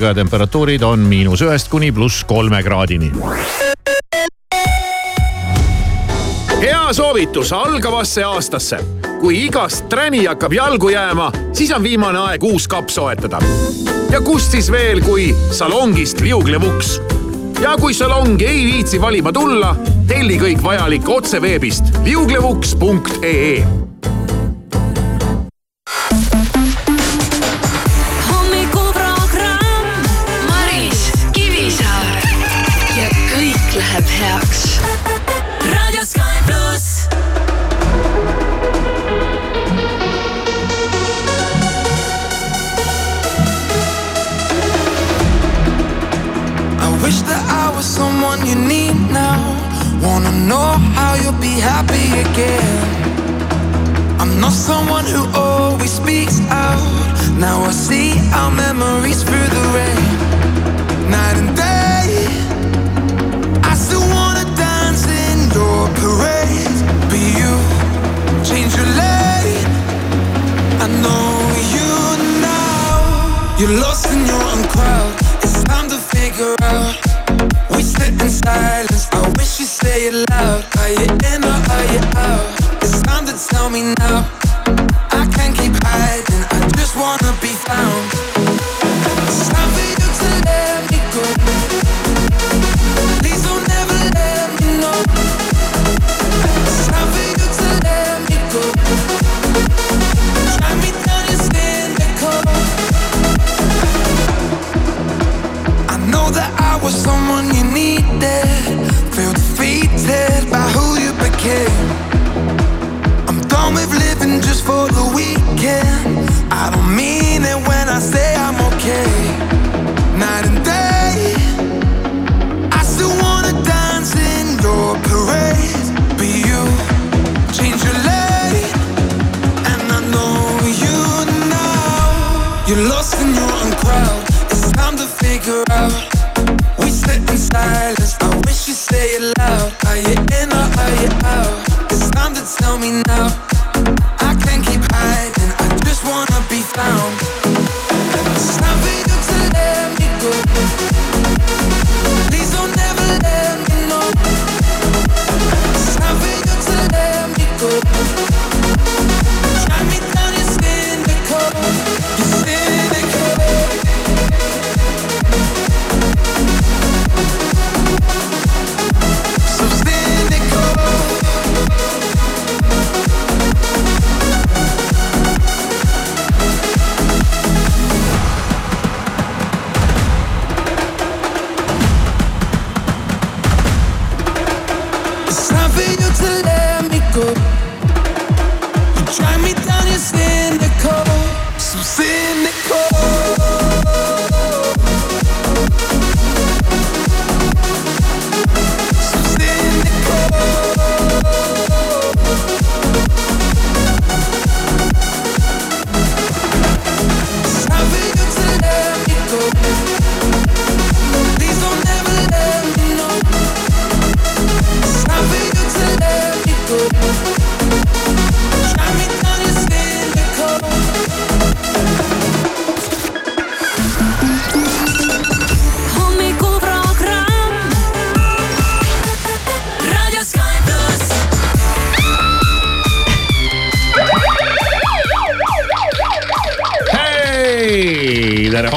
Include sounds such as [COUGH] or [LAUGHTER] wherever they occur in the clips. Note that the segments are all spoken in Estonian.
ja temperatuurid on miinus ühest kuni pluss kolme kraadini. hea soovitus algavasse aastasse. kui igast träni hakkab jalgu jääma, siis on viimane aeg uus kapp soetada. ja kust siis veel, kui salongist liuglevuks. ja kui salongi ei viitsi valima tulla, telli kõik vajalik otse veebist liuglevuks.ee you'll be happy again. I'm not someone who always speaks out. Now I see our memories through the rain. Night and day. I still wanna dance in your parade. Be you, change your lane. I know you now. You're lost in your own crowd. It's time to figure out. We sit in silence. I wish you say it loud. Are you me now.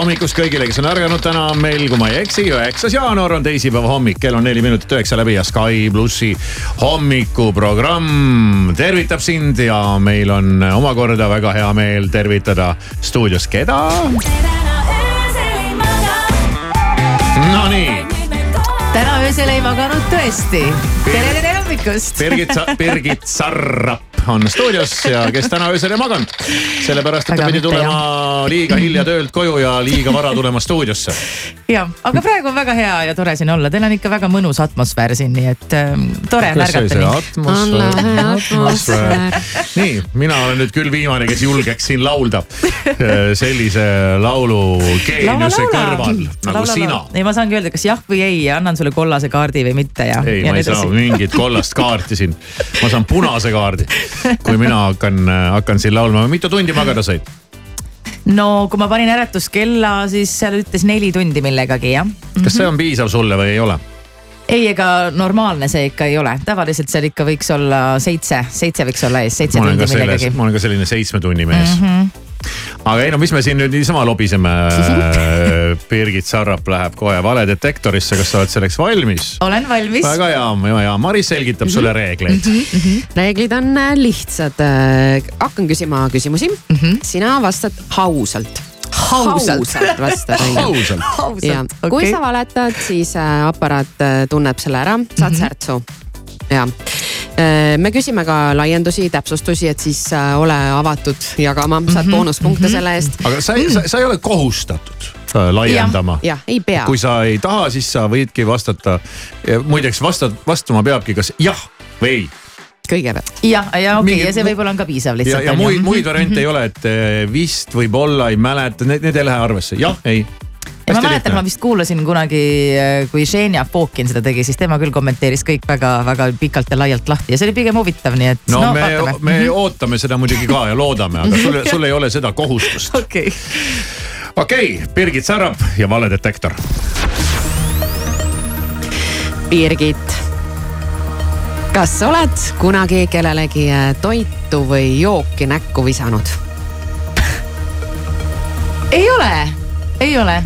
Hommikust kõigile, kes on ärganud, täna on meil, kui ma ei eksi, üheksas jaanuar on teisipäeva hommik, kell on neli minutit üheksa läbi ja Sky plussi hommikuprogramm tervitab sind ja meil on omakorda väga hea meel tervitada stuudios keda? Nonii, täna öösel ei maganud tõesti. tere, tere hommikust. Birgit, Birgit Sarrap on stuudios ja kes täna öösel ei maganud. sellepärast, et ta pidi tulema liiga hilja töölt koju ja liiga vara tulema stuudiosse. ja, aga praegu on väga hea ja tore siin olla, teil on ikka väga mõnus atmosfäär siin, nii et ähm, tore on kas see oli märgata see nii. atmosfäär? atmosfäär. nii, mina olen nüüd küll viimane, kes julgeks siin laulda äh, sellise laulu geeniuse kõrval nagu sina. ei, ma saangi öelda, kas jah või ei ja annan sulle kollase kaardi või mitte ja. ei, ja ma ei saa mingit kollast kaarti siin. ma saan punase kaardi, [LAUGHS] kui mina hakkan, hakkan siin laulma. mitu tundi magada said? no kui ma panin äratuskella, siis seal ütles neli tundi millegagi jah. kas see on piisav sulle või ei ole? ei, ega normaalne see ikka ei ole, tavaliselt seal ikka võiks olla seitse, seitse võiks olla ees, seitse tundi millegagi. ma olen ka selline seitsme tunni mees mm. -hmm. Aga ei no mis me siin nüüd niisama lobiseme. [LAUGHS] Birgit Sarrap läheb kohe valedetektorisse, kas sa oled selleks valmis? olen valmis. väga hea, väga hea, Maris selgitab sulle reegleid. reeglid on äh, lihtsad. hakkan küsima küsimusi mm, -hmm. sina vastad ausalt. Ausalt. vastad on ju. ausalt, ja ausalt, kui sa. valetad, siis äh, aparaat äh, tunneb selle ära, saad mm -hmm. särtsu. ja me küsime ka laiendusi, täpsustusi, et siis äh, ole avatud jagama, saad boonuspunkte selle eest. aga sa ei, sa, ei ole kohustatud äh, laiendama. jah, ei pea. kui sa ei taha, siis sa võidki vastata. muideks vastad, vastama peabki kas jah või ei. kõigepealt. jah, ja okei Mingi- okay,, ja see võib-olla on ka piisav ja, lihtsalt. ja muid, muid variante ei ole, et vist võib-olla ei mäleta, need, need ei lähe arvesse, jah, ei. Ja ma mäletan, ma vist kuulasin kunagi, kui Xenia Fokin seda tegi, siis tema küll kommenteeris kõik väga-väga pikalt ja laialt lahti ja see oli pigem huvitav, nii et no, no, me, me ootame seda muidugi ka ja loodame, aga sul, sul ei ole seda kohustust. [LAUGHS] okei, okei okay,, Birgit Sarap ja valedetektor. Birgit, kas sa oled kunagi kellelegi äh, toitu või jooki näkku visanud? ei ole, ei ole.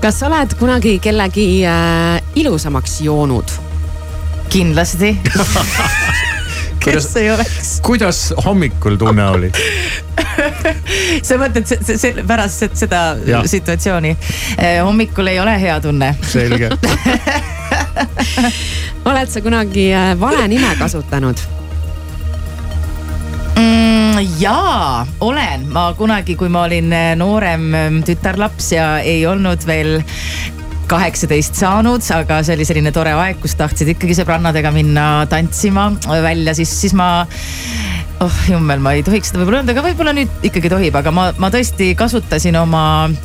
Kas sa oled kunagi kellegi äh, ilusamaks joonud? kindlasti. [LAUGHS] Kes ei oleks, kuidas hommikul tunne oli? [LAUGHS] sa mõtled se- se- se- pärast se- seda Jah. situatsiooni. hommikul ei ole hea tunne. selge. [LAUGHS] oled sa kunagi äh, vale nime kasutanud? Mm, jaa, olen, ma kunagi, kui ma olin eh, noorem mm, tütarlaps ja ei olnud veel kaheksateist saanud, aga see oli selline tore aeg, kus tahtsid ikkagi sõbrannadega minna tantsima välja, siis, siis ma oh jummel, ma ei tohiks seda võib-olla öelda, aga võib-olla nüüd ikkagi tohib, aga ma, ma tõesti kasutasin oma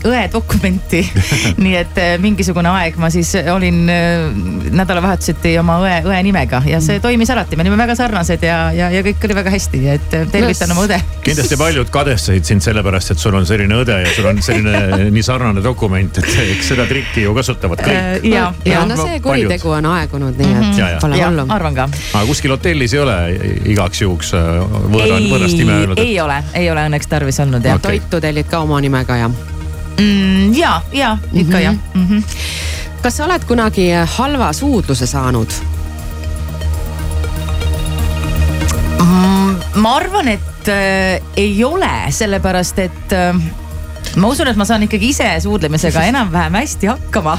õe dokumenti. [LAUGHS] nii et eh, mingisugune aeg ma siis olin eh, nädalavahetuseti oma õe, õe nimega ja see toimis alati, me olime väga sarnased ja, ja, ja kõik oli väga hästi, et eh, tervitan oma õde. kindlasti paljud kadestasid sind sellepärast, et sul on selline õde ja sul on selline [LAUGHS] nii sarnane dokument, et eks seda trikki ju kasutavad kõik. ja, ja ja, no see kuritegu on aegunud, nii et Ja, ja. pole ja hullu. arvan ka. aga kuskil hotellis ei ole igaks juhuks äh, võõra, võõrast nime öelnud? ei ole, ei ole õnneks tarvis olnud jah Okei. toitu tellid ka oma nimega ja. mm,. ja, ja ikka mm -hmm. jah mm. -hmm. kas sa oled kunagi halva suudluse saanud? ma arvan, et äh, ei ole, sellepärast et äh, ma usun, et ma saan ikkagi ise suudlemisega enam-vähem hästi hakkama.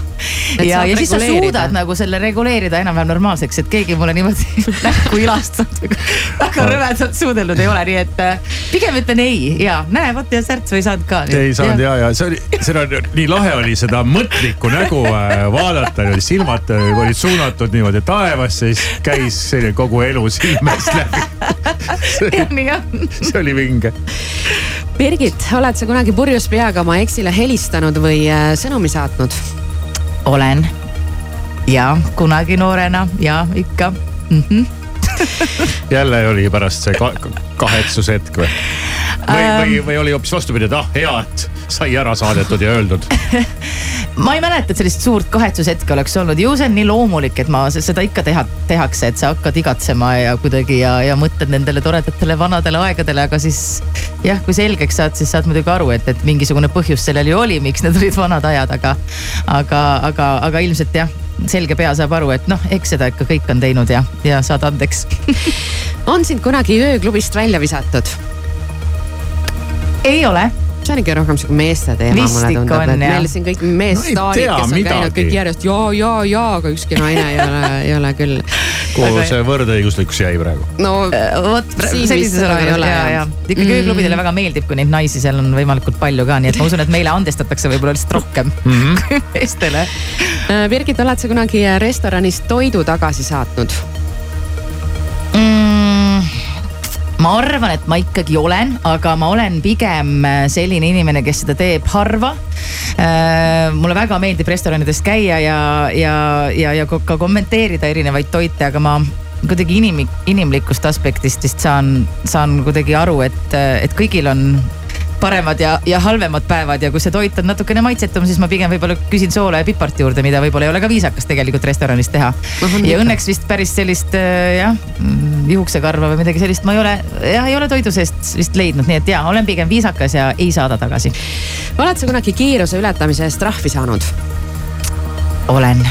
Ja, ja siis sa suudad nagu selle reguleerida enam-vähem normaalseks, et keegi mulle niimoodi [LAUGHS] näkku ilastanud, väga rõvedalt suudelnud ei ole, nii et äh, pigem ütlen ei ja näe, vot ja särtsu ei saanud ka. ei saanud ja, ja see oli, seda on nii lahe oli seda mõtlikku nägu äh, vaadata, silmad äh, olid suunatud niimoodi taevasse, siis käis selline kogu elu silmest läbi. [LAUGHS] see oli vinge. Birgit, oled sa kunagi purjus peaga oma eksile helistanud või äh, sõnumi saatnud? olen ja kunagi noorena ja ikka mm. -hmm. jälle oli pärast see ka kahetsushetk või? või, või, või oli hoopis vastupidi, et ah hea, et sai ära saadetud ja öeldud. [LAUGHS] ma ei mäleta, et sellist suurt kahetsushetke oleks olnud, ju see on nii loomulik, et ma seda ikka teha, tehakse, et sa hakkad igatsema ja kuidagi ja, ja mõtled nendele toredatele vanadele aegadele, aga siis jah, kui selgeks saad, siis saad muidugi aru, et, et mingisugune põhjus sellel ju oli, miks need olid vanad ajad, aga, aga, aga, aga ilmselt jah, selge pea saab aru, et noh, eks seda ikka kõik on teinud ja, ja saad andeks. [LAUGHS] on sind kunagi ööklubist välja visatud? Ei ole see on ikka rohkem sihuke meeste teema, mulle ikka tundub, et meil siin kõik meesstaarid no,, kes on midagi. käinud kõik järjest ja, ja, ja, aga ükski naine ei ole, ei ole küll. kuhu Aga- see võrdõiguslikkus jäi praegu? no vot sellises olukorras ja ikkagi Mm. ööklubidele väga meeldib, kui neid naisi seal on võimalikult palju ka, nii et ma usun, et meile andestatakse võib-olla lihtsalt rohkem mm -hmm. [LAUGHS] kui meestele. Äh, Birgit, oled sa kunagi restoranis toidu tagasi saatnud? Ma arvan, et ma ikkagi olen, aga ma olen pigem äh, selline inimene, kes seda teeb harva. mulle väga meeldib restoranides käia ja, ja, ja, ja ka kommenteerida erinevaid toite, aga ma kuidagi inimik, inimlikust aspektist vist saan, saan kuidagi aru, et, et kõigil on paremad ja, ja halvemad päevad ja kui see toit on natukene maitsetum, siis ma pigem võib-olla küsin soola ja pipart juurde, mida võib-olla ei ole ka viisakas tegelikult restoranis teha. ja õnneks vist päris sellist äh, jah, juuksekarva või midagi sellist ma ei ole, jah, ei ole toidu seest vist leidnud, nii et ja olen pigem viisakas ja ei saada tagasi. oled sa kunagi kiiruse ületamise eest trahvi saanud? olen,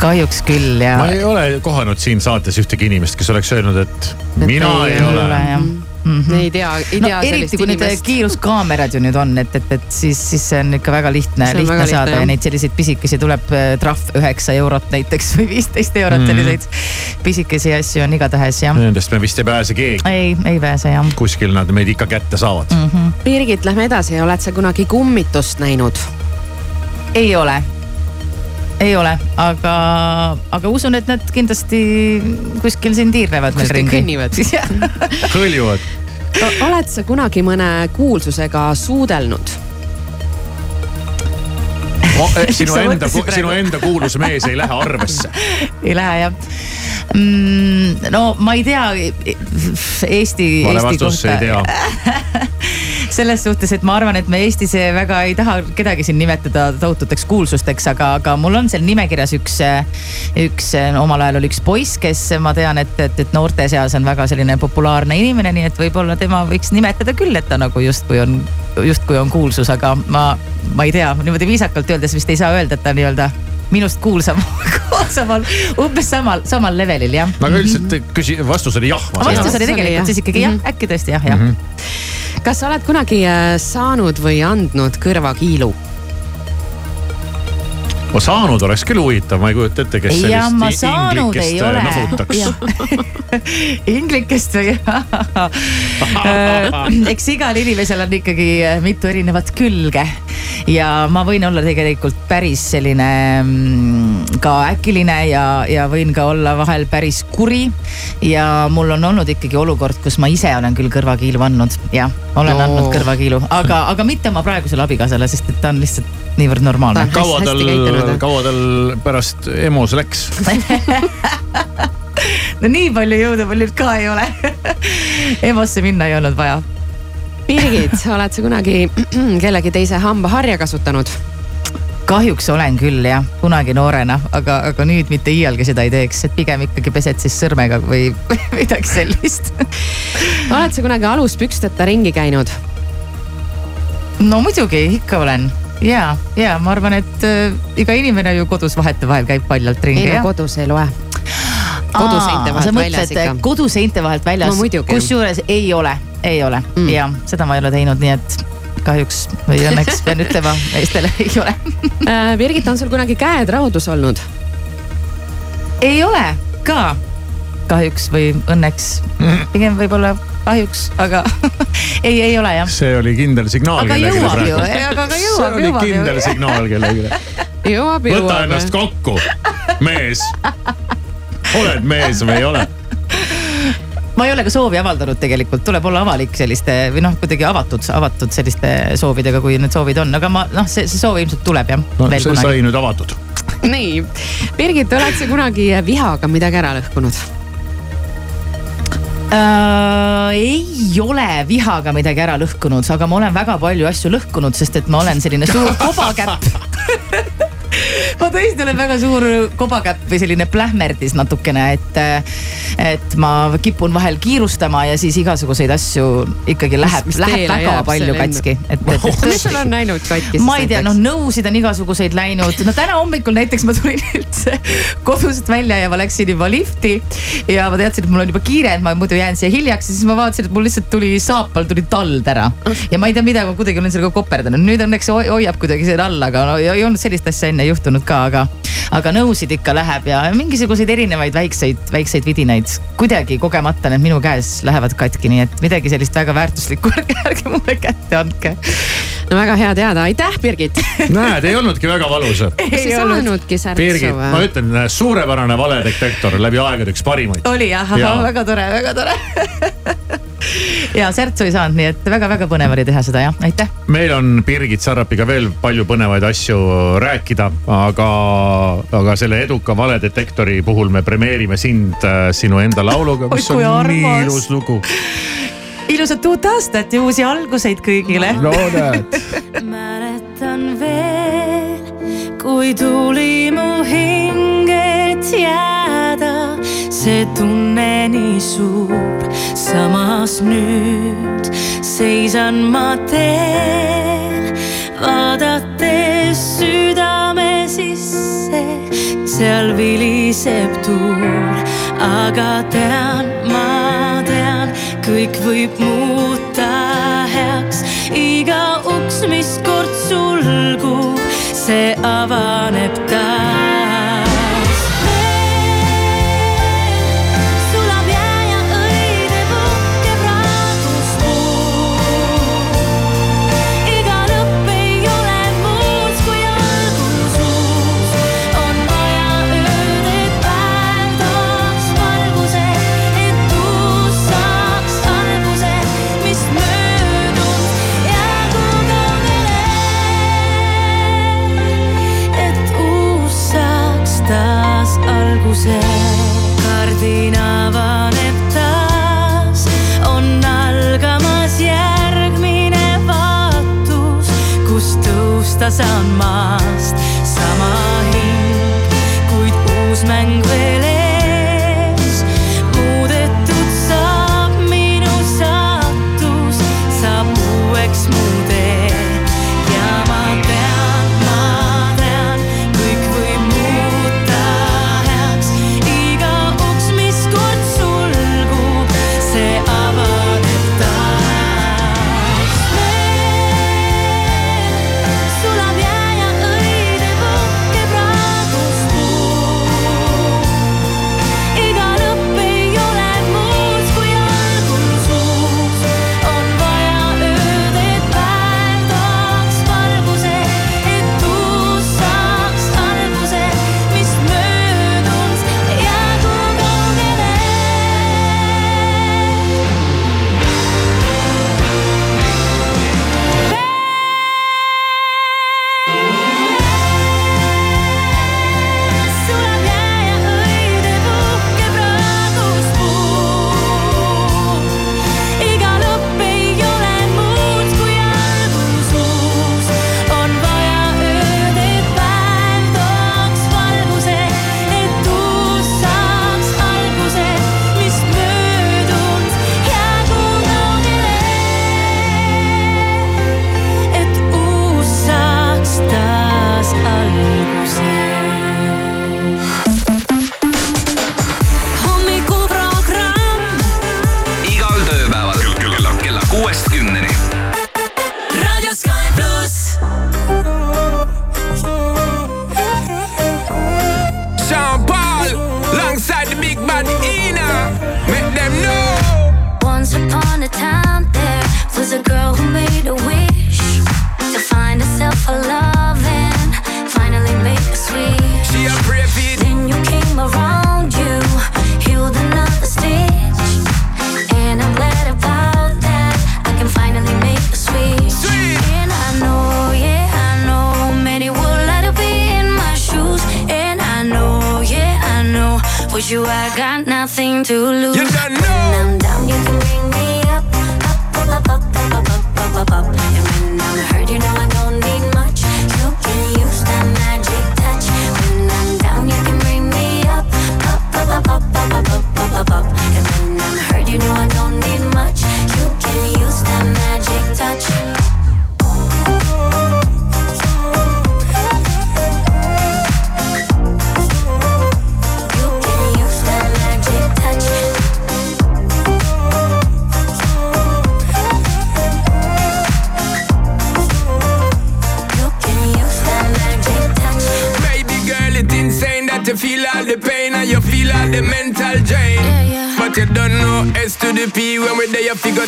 kahjuks küll ja. ma ei ole kohanud siin saates ühtegi inimest, kes oleks öelnud, et mina ei ole. jah mm -hmm. ei tea, ei no tea eriti sellist kui need inimest. kiiruskaamerad ju nüüd on, et, et, et siis, siis see on ikka väga lihtne, lihtne väga lihtne, saada jah. ja neid selliseid pisikesi tuleb äh, trahv üheksa eurot näiteks või viisteist eurot mm., selliseid pisikesi asju on igatahes jah. Nendest me vist ei pääse keegi. ei, ei pääse jah. kuskil nad meid ikka kätte saavad mm.. Birgit, lähme edasi, oled sa kunagi kummitust näinud? ei ole, ei ole, aga, aga usun, et nad kindlasti kuskil siin tiirlevad meil ringi. kõnnivad. [LAUGHS] hõljuvad. oled sa kunagi mõne kuulsusega suudelnud? [LAUGHS] sinu Sa enda sinu enda kuulus mees ei lähe arvesse. [LAUGHS] ei lähe jah mm,. no ma ei tea Eesti, vale Eesti vastus, ei tea. [LAUGHS] selles suhtes, et ma arvan, et me Eestis väga ei taha kedagi siin nimetada tohututeks kuulsusteks, aga, aga mul on seal nimekirjas üks, üks omal ajal oli üks poiss, kes ma tean, et, et, et noorte seas on väga selline populaarne inimene, nii et võib-olla tema võiks nimetada küll, et ta nagu justkui on, justkui on kuulsus, aga ma, ma ei tea, niimoodi viisakalt öeldes vist ei saa öelda, et ta nii-öelda minust kuulsam, [LAUGHS] kuulsamal, umbes samal, samal levelil jah. aga üldiselt küsi-, vastus oli jah. vastus oli tegelikult siis ikkagi jah, Mhm. äkki tõesti jah, jah. kas sa oled kunagi äh, saanud või andnud kõrvakiilu? Ma saanud oleks küll huvitav, ma ei kujuta ette, kes ja ma sellist inglikest nahutaks. [LAUGHS] inglikest või? [LAUGHS] eks igal inimesel on ikkagi äh, mitu erinevat külge ja ma võin olla tegelikult päris selline mm, ka äkiline ja, ja võin ka olla vahel päris kuri. ja mul on olnud ikkagi olukord, kus ma ise olen küll kõrvakiilu andnud, jah, olen No. no. andnud kõrvakiilu, aga, aga mitte oma praegusele abikaasale, sest et ta on lihtsalt niivõrd normaalne. Kaua tal käitunud., kaua tal pärast EMO-s läks? [LAUGHS] no nii palju jõudu mul nüüd ka ei ole. [LAUGHS] EMO-sse minna ei olnud vaja Birgit, [LAUGHS] oled sa kunagi [CLEARS THROAT] kellegi teise hambaharja kasutanud? kahjuks olen küll jah, kunagi noorena, aga, aga nüüd mitte iialgi seda ei teeks, et pigem ikkagi pesed siis sõrmega või midagi sellist. oled sa kunagi aluspüksteta ringi käinud? no muidugi, ikka olen ja, ja ma arvan, et äh, iga inimene ju kodus vahetevahel käib paljalt ringi ei no kodus ei loe. koduseinte vahelt väljas ikka. koduseinte vahelt väljas No kusjuures ei ole, ei ole Mm. mm. ja seda ma ei ole teinud, nii et kahjuks või õnneks pean ütlema, [LAUGHS] meestele ei ole. Äh, Birgit, on sul kunagi käed raudus olnud? ei ole ka kahjuks või õnneks, pigem võib-olla kahjuks, aga [LAUGHS] ei, ei ole jah. see oli kindel signaal Aga jõuab ju, aga- aga see jõuab, oli jõuab ju. kindel signaal kellelegi. [LAUGHS] jõuab, võta jõuab ennast. kokku, mees. oled mees või ei ole? ma ei ole ka soovi avaldanud tegelikult, tuleb olla avalik selliste või noh, kuidagi avatud, avatud selliste soovidega, kui need soovid on, aga ma noh, see, see soov ilmselt tuleb jah no see kunagi. sai nüüd avatud. nii, Birgit, oled sa kunagi vihaga midagi ära lõhkunud? äh,. ei ole vihaga midagi ära lõhkunud, aga ma olen väga palju asju lõhkunud, sest et ma olen selline suur kobakäpp [LAUGHS] ma tõesti olen väga suur kobakäpp või selline plähmerdis natukene, et, et ma kipun vahel kiirustama ja siis igasuguseid asju ikkagi läheb, läheb väga palju katki, mis sul on läinud katki? ma ei tea, noh nõusid on igasuguseid läinud, no täna hommikul näiteks ma tulin üldse kodust välja ja ma läksin juba lifti ja ma teadsin, et mul on juba kiire, et ma muidu jään siia hiljaks. Ja siis ma vaatasin, et mul lihtsalt tuli saapal tuli tald ära. Ja ma ei tea, mida ma kuidagi olen sellega koperdanud, nüüd õnneks hoi- hoiab kuidagi selle all, aga no ei olnud sellist asja enne juhtunud ka, aga aga nõusid ikka läheb ja mingisuguseid erinevaid väikseid, väikseid vidinaid kuidagi kogemata need minu käes lähevad katki, nii et midagi sellist väga väärtuslikku [LAUGHS] ärge, ärge mulle kätte andke. no väga hea teada, aitäh, Birgit. [LAUGHS] näed, ei olnudki väga valus. ei saanudki särtsu Birgit, ma või? ütlen, suurepärane valedetektor läbi aegade üks parimaid. oli jah väga tore, väga tore [LAUGHS] [LAUGHS] ja särtsu ei saanud, nii et väga-väga põnev oli teha seda jah, aitäh. meil on Birgit Sarrapiga veel palju põnevaid asju rääkida, aga, aga selle eduka valedetektori puhul me premeerime sind äh, sinu enda lauluga, mis on armas. nii ilus lugu ilusat uut aastat ja uusi alguseid kõigile. no näed [LAUGHS] mäletan veel, kui tuli mu hinge jääda, see tunne nii suur samas nüüd seisan ma teel, vaadates südame sisse, seal viliseb tuul, aga tean, ma tean, kõik võib muuta heaks. iga uks, mis kord sulgub, see avaneb I must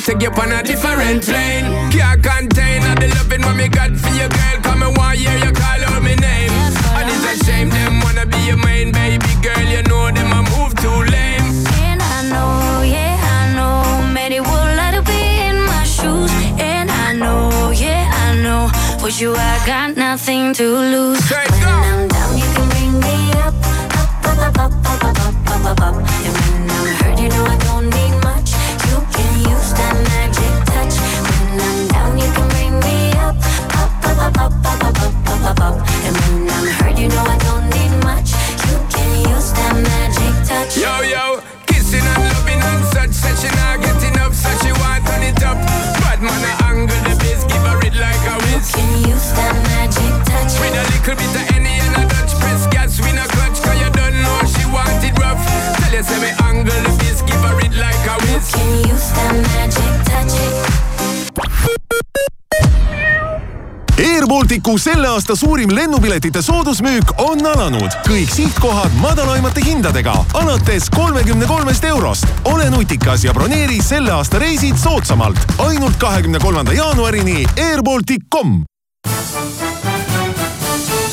take you on a Balticu selle aasta suurim lennupiletite soodusmüük on alanud. kõik sihtkohad madalaimate hindadega, alates kolmekümne kolmest eurost. ole nutikas ja broneeri selle aasta reisid soodsamalt. ainult kahekümne kolmanda jaanuarini airbaltic.com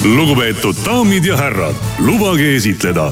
lugupeetud daamid ja härrad, lubage esitleda.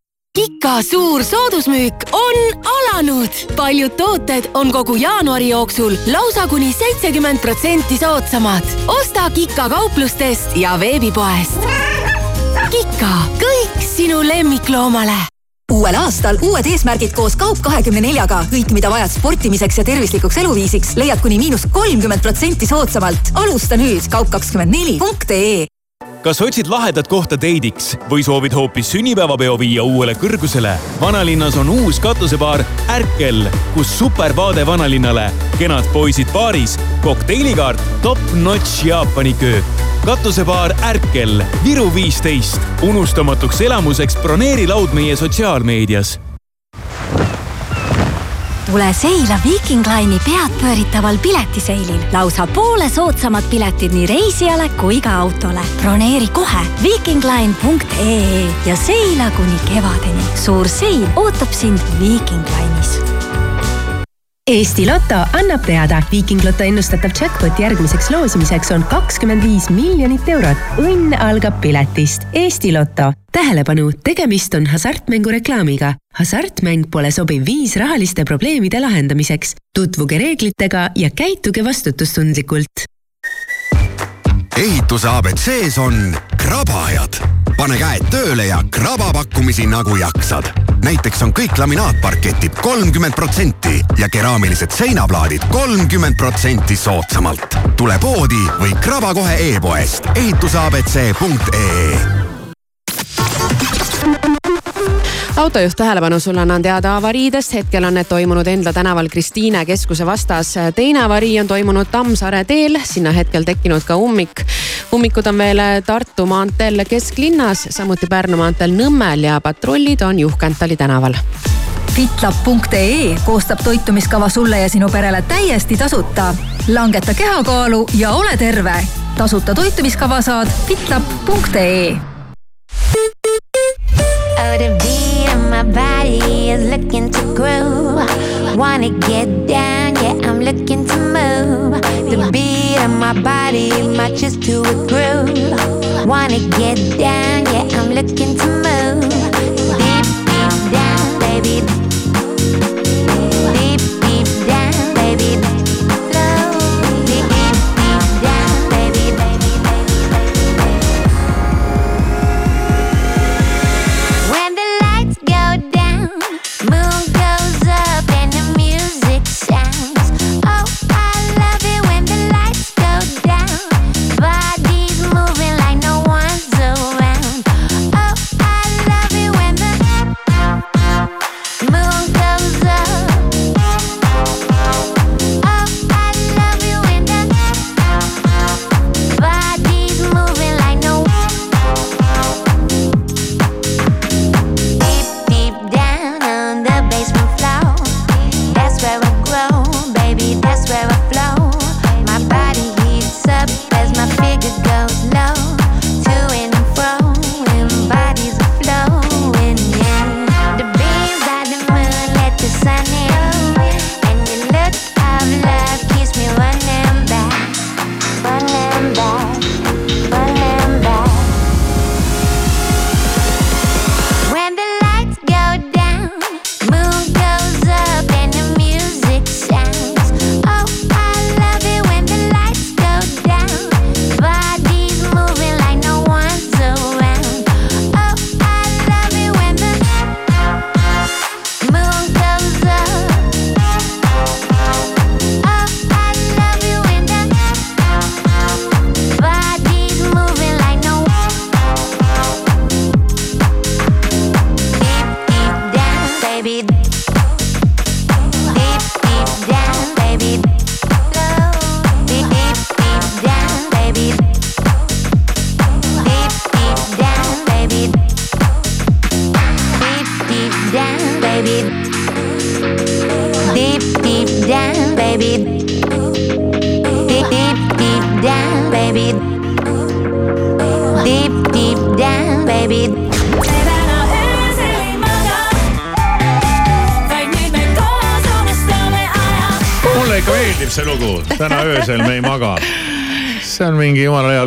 Kika suur soodusmüük on alanud. paljud tooted on kogu jaanuari jooksul lausa kuni seitsekümmend protsenti soodsamad. osta Kika kauplustest ja veebipoest. Kika, kõik sinu lemmikloomale uuel aastal uued eesmärgid koos Kaup24-ga. kõik, mida vajad sportimiseks ja tervislikuks eluviisiks, leiad kuni miinus kolmkümmend protsenti soodsamalt. alusta nüüd kaup24.ee kas otsid lahedat kohta deidiks või soovid hoopis sünnipäevapeo viia uuele kõrgusele? vanalinnas on uus katusebaar Ärkel, kus supervaade vanalinnale, kenad poisid baaris, kokteilikaart, top-notch Jaapani köök. katusebaar Ärkel, Viru viisteist. unustamatuks elamuseks broneeri laud meie sotsiaalmeedias tule seila Viking Line'i peadpööritaval piletiseilil. lausa poole soodsamad piletid nii reisijale kui ka autole. broneeri kohe vikingline.ee ja seila kuni kevadeni. suur seil ootab sind Viking Line'is Eesti Loto annab teada, Viiking Loto ennustatav jackpot järgmiseks loosimiseks on kakskümmend viis miljonit eurot. õnn algab piletist. Eesti Loto. tähelepanu, tegemist on hasartmängureklaamiga. hasartmäng pole sobiv viis rahaliste probleemide lahendamiseks. tutvuge reeglitega ja käituge vastutustundlikult. ehituse abc-s on krabajad. Pane käed tööle ja kraba pakkumisi nagu jaksad. näiteks on kõik laminaatparketid kolmkümmend protsenti ja keraamilised seinaplaadid kolmkümmend protsenti soodsamalt. tule poodi või kraba kohe e-poest ehituseabc.ee autojuht tähelepanu, sulle annan teada avariidest, hetkel on need toimunud Endla tänaval Kristiine keskuse vastas. teine avarii on toimunud Tammsaare teel, sinna hetkel tekkinud ka ummik. ummikud on veel Tartu maanteel kesklinnas, samuti Pärnu maanteel Nõmmel ja patrullid on Juhkentali tänaval fitlab.ee koostab toitumiskava sulle ja sinu perele täiesti tasuta. langeta kehakaalu ja ole terve. tasuta toitumiskava saad fitlab.ee Of my body is looking to groove. Wanna get down, yeah, I'm looking to move. The beat of my body matches to a groove. Wanna get down, yeah, I'm looking to move.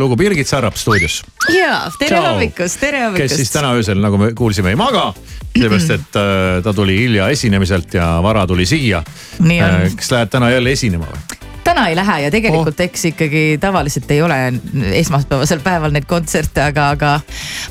Lugu, Birgit Sarap stuudios. ja, tere Tšau. hommikust, tere hommikust. kes siis täna öösel, nagu me kuulsime, ei maga. sellepärast, et äh, ta tuli hilja esinemiselt ja vara tuli siia. On. kas lähed täna jälle esinema või? täna ei lähe ja tegelikult oh. eks ikkagi tavaliselt ei ole esmaspäevasel päeval neid kontserte, aga, aga,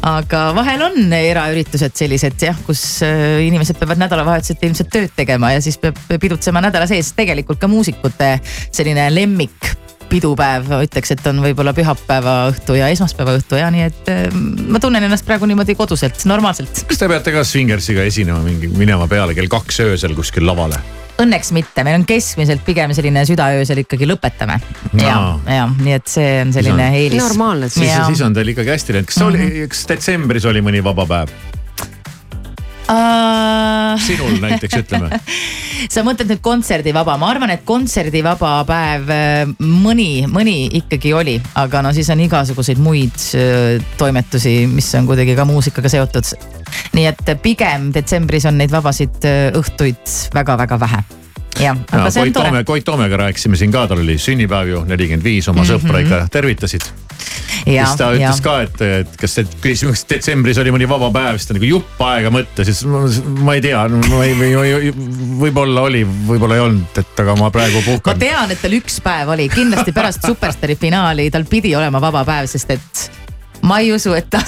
aga vahel on eraüritused sellised jah, kus äh, inimesed peavad nädalavahetuseti ilmselt tööd tegema ja siis peab pidutsema nädala sees. tegelikult ka muusikute selline lemmik pidupäev, ütleks, et on võib-olla pühapäeva õhtu ja esmaspäeva õhtu ja nii, et äh, ma tunnen ennast praegu niimoodi koduselt, normaalselt. kas te peate ka Swingersiga esinema mingi, minema peale kell kaks öösel kuskil lavale? Õnneks mitte, meil on keskmiselt pigem selline südaöösel ikkagi lõpetame. ja Aa., ja nii et see on selline eelis. siis, Ja. siis on teil ikkagi hästi läinud, kas mm -hmm. oli, kas detsembris oli mõni vaba päev? Uh... sinul näiteks ütleme. sa mõtled nüüd kontserdivaba, ma arvan, et kontserdivaba päev äh, mõni, mõni ikkagi oli, aga no siis on igasuguseid muid äh, toimetusi, mis on kuidagi ka muusikaga seotud. nii et pigem detsembris on neid vabasid äh, õhtuid väga-väga vähe. jah, aga Ja, see on Koit tore. Toome, Koit Toomega rääkisime siin ka, tal oli sünnipäev ju nelikümmend viis, oma mm -hmm. sõpra ikka tervitasid. Ja, siis ta ja. ütles ka, et, et kas küsisime, kas detsembris oli mõni vaba päev, siis ta nagu jupp aega mõtles, siis ma, ma ei tea, ma ei, või, võib-olla oli, võib-olla ei olnud, et aga ma praegu ma puhkan. tean, et tal üks päev oli, kindlasti pärast Superstaari finaali, tal pidi olema vaba päev, sest et ma ei usu, et ta,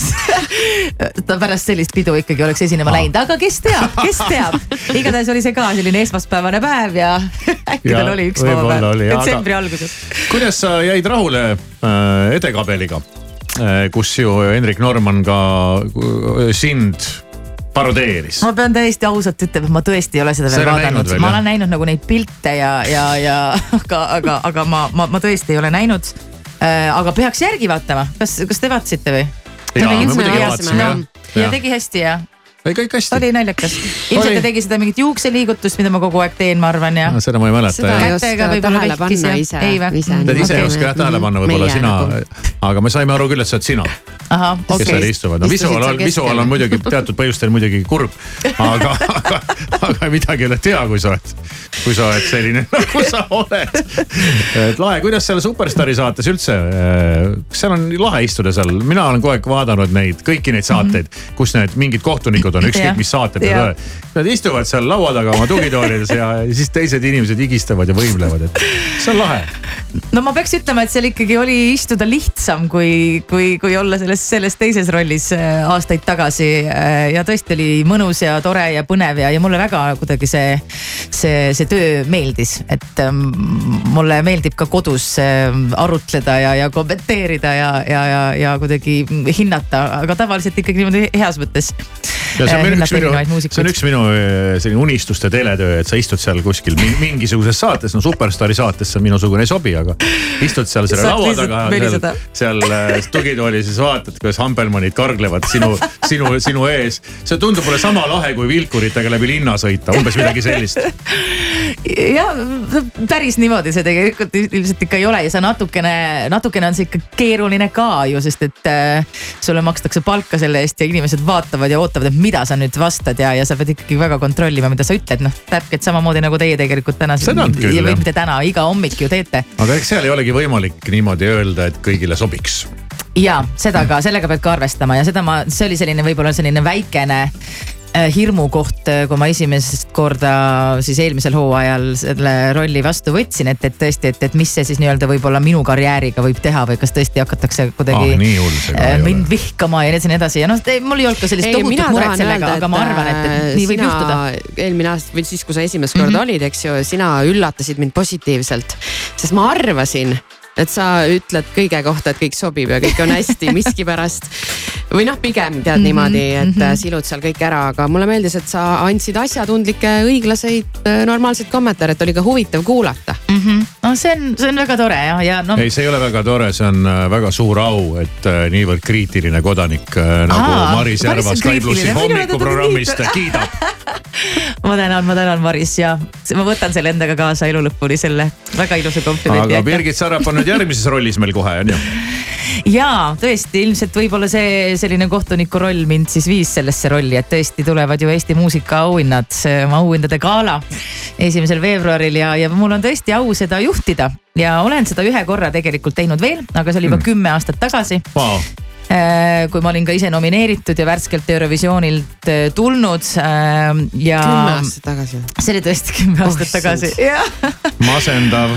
[LAUGHS] ta pärast sellist pidu ikkagi oleks esinema läinud, aga kes teab, kes teab. [LAUGHS] igatahes oli see ka selline esmaspäevane päev ja [LAUGHS] äkki tal oli üks vaba päev aga- detsembri alguses. kuidas sa jäid rahule äh, edekabeliga äh, kus ju Hendrik Norman ka äh, sind parodeeris? ma pean täiesti ausalt ütlema, et ma tõesti ei ole seda veel vaadanud, ma olen näinud nagu neid pilte ja, ja, ja aga, aga, aga ma, ma, ma tõesti ei ole näinud. Aga peaks järgi vaatama, kas, kas te vaatasite või? Jaa, me muidugi vaatasime, ja, jah. ja tegi hästi ja ei, kõik hästi. oli naljakas. ilmselt ta tegi seda mingit juukseliigutust, mida ma kogu aeg teen, ma arvan ja. No seda ma ei mäleta, Kätega võib-olla vehkis ja- ise. ei ise Tead ise ei oska jah tähele panna, võib-olla sina nagu., aga me saime aru küll, et sa oled sina ahah, kes okei seal okay.. istuvad. no visuaal on, visuaal on muidugi teatud põhjustel muidugi kurb, aga, aga, aga midagi ei ole teha, kui sa oled, kui sa oled selline nagu sa oled. et lahe, kuidas seal Superstaari saates üldse, kas seal on lahe istuda seal, mina olen kogu aeg vaadanud neid kõiki neid saateid, kus need mingid kohtunikud on, Jah. ükskõik mis saated Jah. need on. Nad istuvad seal laua taga oma tugitoolides ja siis teised inimesed higistavad ja võimlevad, et see on lahe. no ma peaks ütlema, et seal ikkagi oli istuda lihtsam, kui, kui, kui olla selles, selles teises rollis äh, aastaid tagasi. ja tõesti oli mõnus ja tore ja põnev ja, ja mulle väga kuidagi see, see, see töö meeldis, et ähm, mulle meeldib ka kodus ähm, arutleda ja, ja kommenteerida ja, ja, ja, ja kuidagi hinnata, aga tavaliselt ikkagi niimoodi heas mõttes. Ja see on, äh, üks minu see on üks minu selline unistuste teletöö, et sa istud seal kuskil mi- mingisuguses saates, no Superstaari saates see minusugune ei sobi, aga istud seal selle laua taga seal, seal eh, tugitoolis, siis vaatad, kuidas Hampelmannid karglevad sinu, sinu, sinu ees. see tundub mulle sama lahe kui vilkuritega läbi linna sõita, umbes midagi sellist. [LAUGHS] jah, päris niimoodi see tegelikult ilmselt ikka ei ole ja see natukene, natukene on see ikka keeruline ka ju, sest et äh, sulle makstakse palka selle eest ja inimesed vaatavad ja ootavad, et mida sa nüüd vastad ja, ja sa pead ikkagi väga kontrollima, mida sa ütled, noh täpselt samamoodi nagu teie tegelikult täna. Seda küll, või jah. mitte täna, iga hommik ju teete aga eks seal ei olegi võimalik niimoodi öelda, et kõigile sobiks. ja seda ka, sellega pead ka arvestama ja seda ma, see oli selline võib-olla selline väikene äh, hirmukoht, kui ma esimest korda siis eelmisel hooajal selle rolli vastu võtsin, et, et tõesti, et, et mis see siis nii-öelda võib-olla minu karjääriga võib teha või kas tõesti hakatakse kuidagi Ah, äh, mind vihkama ja nii edasi, ja noh, mul ei olnud ka sellist tohutut muret sellega, aga ma arvan, et, et nii võib juhtuda. eelmine aasta või siis, kui sa esimest korda mm -hmm. olid, eks ju, sina üllatasid mind positiivselt, sest ma arvasin et sa ütled kõige kohta, et kõik sobib ja kõik on hästi [LAUGHS] miskipärast. või noh, pigem tead mm -hmm, niimoodi, et mm -hmm. silud seal kõik ära, aga mulle meeldis, et sa andsid asjatundlikke, õiglaseid, normaalseid kommentaare, et oli ka huvitav kuulata. mm. -hmm. no see on, see on väga tore ja, ja noh. ei, see ei ole väga tore, see on äh, väga suur au, et äh, niivõrd kriitiline kodanik äh, nagu Aa, Maris Järva on Sky plussi hommikuprogrammist kiidab. [LAUGHS] ma tänan, ma tänan, Maris ja ma võtan selle endaga kaasa elu lõpuni, selle väga ilusa komplimendi. aga Birgit Sarap on nüüd järgmises rollis meil kohe on ju. ja tõesti, ilmselt võib-olla see selline kohtuniku roll mind siis viis sellesse rolli, et tõesti tulevad ju Eesti muusikaauhinnad, auhindade gala esimesel veebruaril ja, ja mul on tõesti au seda juhtida ja olen seda ühe korra tegelikult teinud veel, aga see oli juba kümme aastat tagasi Wow. Äh, kui ma olin ka ise nomineeritud ja värskelt Eurovisioonilt äh, tulnud äh, ja. kümme aastat tagasi. see oli tõesti kümme aastat tagasi, jah. masendav.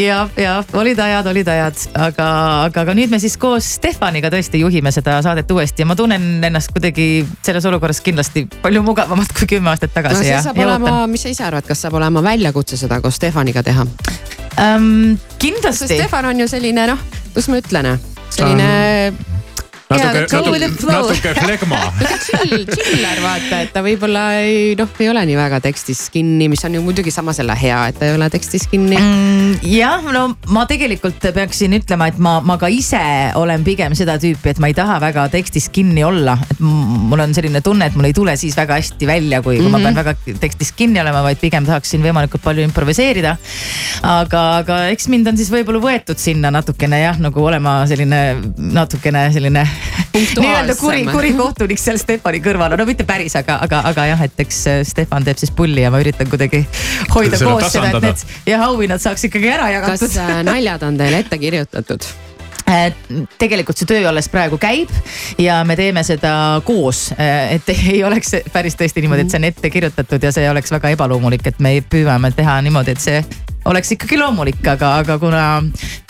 ja, ja olid ajad, olid ajad, aga, aga, aga nüüd me siis koos Stefaniga tõesti juhime seda saadet uuesti ja ma tunnen ennast kuidagi selles olukorras kindlasti palju mugavamalt kui kümme aastat no tagasi see ja, saab ja olema mis sa ise arvad, kas saab olema väljakutse seda koos Stefaniga teha? um,. kindlasti. Stefan on ju selline noh, kuidas ma ütlen, selline. natuke, natuke, natuke flegma. [LAUGHS] chill, chiller vaata, et ta võib-olla ei noh, ei ole nii väga tekstis kinni, mis on ju muidugi samas jälle hea, et ta ei ole tekstis kinni mm,. jah, no ma tegelikult peaksin ütlema, et ma, ma ka ise olen pigem seda tüüpi, et ma ei taha väga tekstis kinni olla, et mul on selline tunne, et mul ei tule siis väga hästi välja, kui mm, -hmm. kui ma Mhm. pean väga tekstis kinni olema, vaid pigem tahaksin võimalikult palju improviseerida. aga, aga eks mind on siis võib-olla võetud sinna natukene jah, nagu olema selline natukene selline nii-öelda kuri, kuri kohtunik seal Stefani kõrval, no mitte päris, aga, aga, aga jah, et eks äh, Stefan teeb siis pulli ja ma üritan kuidagi hoida Seda koos seda, et tasandada. need jah, auhinnad saaks ikkagi ära jagatud. kas äh, naljad on teile ette kirjutatud? [LAUGHS] tegelikult see töö alles praegu käib ja me teeme seda koos, et ei oleks päris tõesti niimoodi, et see on ette kirjutatud ja see oleks väga ebaloomulik, et me püüame teha niimoodi, et see oleks ikkagi loomulik, aga, aga kuna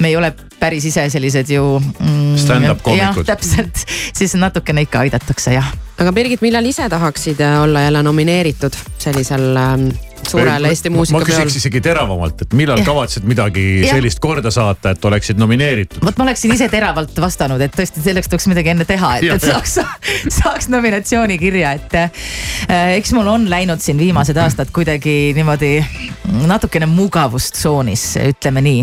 me ei ole päris ise sellised ju mm,. Stand-up koomikud. täpselt, siis natukene ikka aidatakse jah. aga Birgit, millal ise tahaksid olla jälle nomineeritud sellisel ähm, suurel Eesti ma muusikapeol küsiks? isegi teravamalt, et millal Jah. kavatsed midagi Jah. sellist korda saata, et oleksid nomineeritud? vot ma oleksin ise teravalt vastanud, et tõesti selleks tuleks midagi enne teha, et, et saaks, saaks nominatsioonikirja, et äh, eks mul on läinud siin viimased aastad kuidagi niimoodi natukene mugavustsoonis, ütleme nii.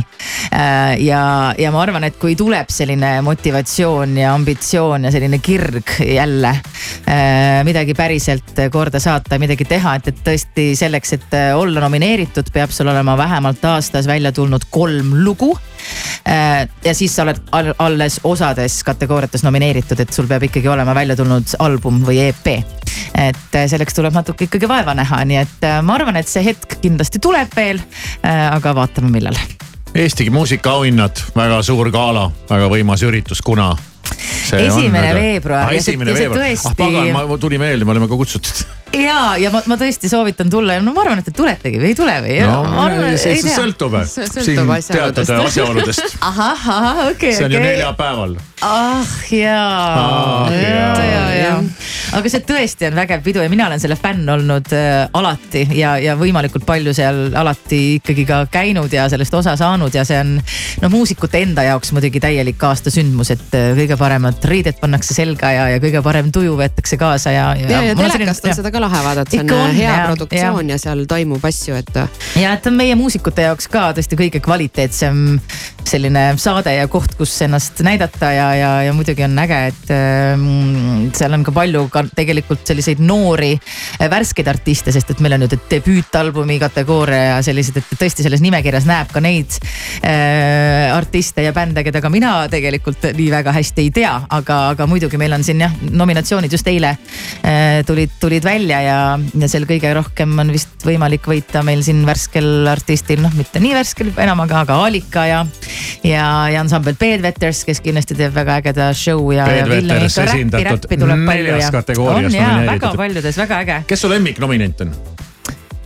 ja, ja ma arvan, et kui tuleb selline motivatsioon ja ambitsioon ja selline kirg jälle äh, midagi päriselt korda saata, midagi teha, et, et tõesti selleks, et äh, olla nomineeritud, peab sul olema vähemalt aastas välja tulnud kolm lugu. ja siis sa oled all, alles osades kategooriates nomineeritud, et sul peab ikkagi olema välja tulnud album või EP. et äh, selleks tuleb natuke ikkagi vaeva näha, nii et ma arvan, et see hetk kindlasti tuleb veel. aga vaatame, millal. Eesti muusikaauhinnad, väga suur gala, väga võimas üritus, kuna? Esimene veebruar esimene veebruar, tõesti- ah pagan, ma tuli meelde, me oleme ka kutsutud. ja, ja ma, ma tõesti soovitan tulla ja no ma arvan, et te tuletegi või ei tule või? no see see sõltub, siin teatud asjaoludest. [LAUGHS] ahah, ahah, okei, see on ju okei. neljapäeval. ah jaa Ah, ja, jaa. ja, ja. Aga see tõesti on vägev pidu ja mina olen selle fänn olnud äh, alati ja, ja võimalikult palju seal alati ikkagi ka käinud ja sellest osa saanud ja see on no muusikute enda jaoks muidugi täielik aastasündmus, et äh, kõige paremad riided pannakse selga ja, ja kõige parem tuju võetakse kaasa ja. ja, ja telekast on seda ka lahe vaadata, see on, on on, hea jah, produktsioon ja. ja seal toimub asju, et. ja et on meie muusikute jaoks ka tõesti kõige kvaliteetsem selline saade ja koht, kus ennast näidata ja, ja, ja muidugi on äge, et ähm, seal on ka palju ka tegelikult selliseid noori äh, värskeid artiste, sest et meil on nüüd debüütalbumi kategooria ja sellised, et tõesti selles nimekirjas näeb ka neid äh, artiste ja bände, keda ka mina tegelikult nii väga hästi ei tea, aga, aga muidugi meil on siin jah, nominatsioonid just eile äh, tulid, tulid välja ja, ja seal kõige rohkem on vist võimalik võita meil siin värskel artistil, noh, mitte nii värskel enam, aga, aga Alika ja, ja, ja ansambel Bedwetters, kes kindlasti teeb väga ägeda show ja, ja Villemiga räppi, räppi tuleb palju ja. Kategoorias on ja väga paljudes, väga äge. kes su lemmiknominent on?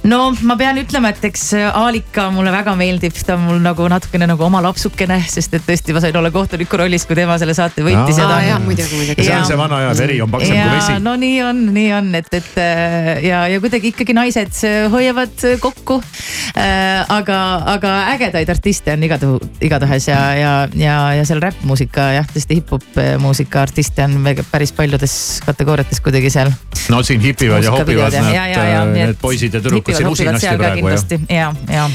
No ma pean ütlema, et eks Aalika mulle väga meeldib, ta on mul nagu natukene nagu oma lapsukene, sest et tõesti ma sain olla kohtuniku rollis, kui tema selle saate võitis see on see vana aja veri on paksem kui vesi. no nii on, nii on, et, et äh, ja, ja kuidagi ikkagi naised äh, hoiavad äh, kokku. aga, aga ägedaid artiste on igatahu-, igatahes ja, ja, ja, ja seal räppmuusika jah, tõesti hip-hop muusika artiste on päris paljudes kategooriates kuidagi seal. no siin hipivad ja hopivad need, need poisid ja tüdrukud Usinasti seal ka kindlasti ja, ja.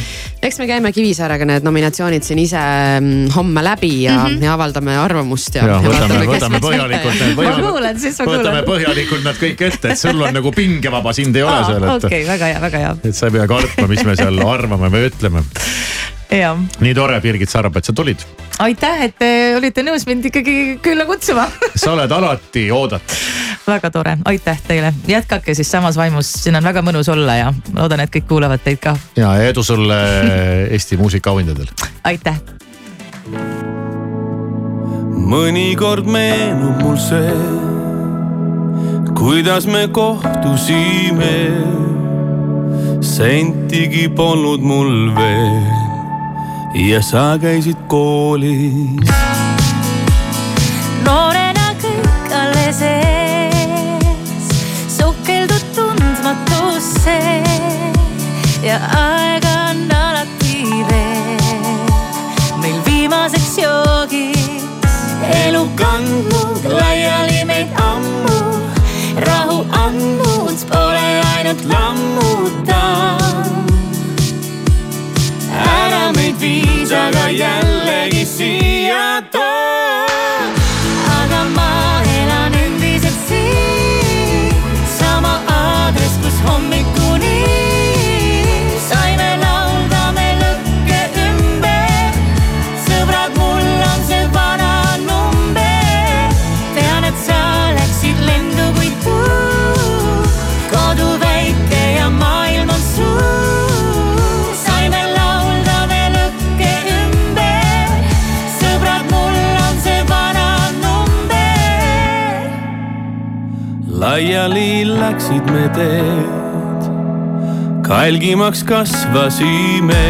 eks me käime Kivisaarega need nominatsioonid siin ise mm, homme läbi ja mm, -hmm. ja avaldame arvamust ja, ja võtame, võtame põhjalikult need, ma kuulen, siis ma võtame kuulen. põhjalikult need kõik ette, et sul on nagu pingevaba, sind ei ole seal, et okei, väga hea, väga hea. et sa ei pea kartma, mis me seal arvame või ütleme. ja, nii tore, Birgit Sarap, et sa tulid. aitäh, et te olite nõus mind ikkagi külla kutsuma. [LAUGHS] sa oled alati oodatud. väga tore, aitäh teile, jätkake siis samas vaimus, siin on väga mõnus olla ja loodan, et kõik kuulavad teid ka. ja edu sulle [LAUGHS] Eesti muusikaauhindadel. aitäh. mõnikord meenub mul see, kuidas me kohtusime. sentigi polnud mul veel ja sa käisid koolis. noorena kõik alles ees, sukeldud tundmatusse ja aega on alati veel. meil viimaseks joogiks elu kandnud laiali meid ammu, rahu andnud pole ainult lammutav. viis, aga jällegi siia too. Laiali läksid me teed, kalgimaks kasvasime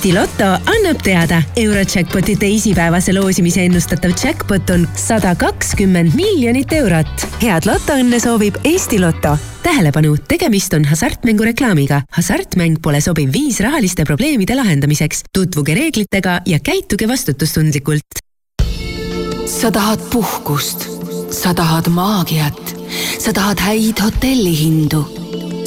Eesti Loto annab teada, Eurojackpoti teisipäevase loosimise ennustatav jackpot on sada kakskümmend miljonit eurot. head lotoõnne soovib Eesti Loto. tähelepanu, tegemist on hasartmängureklaamiga. hasartmäng pole sobiv viis rahaliste probleemide lahendamiseks. tutvuge reeglitega ja käituge vastutustundlikult. sa tahad puhkust, sa tahad maagiat, sa tahad häid hotellihindu,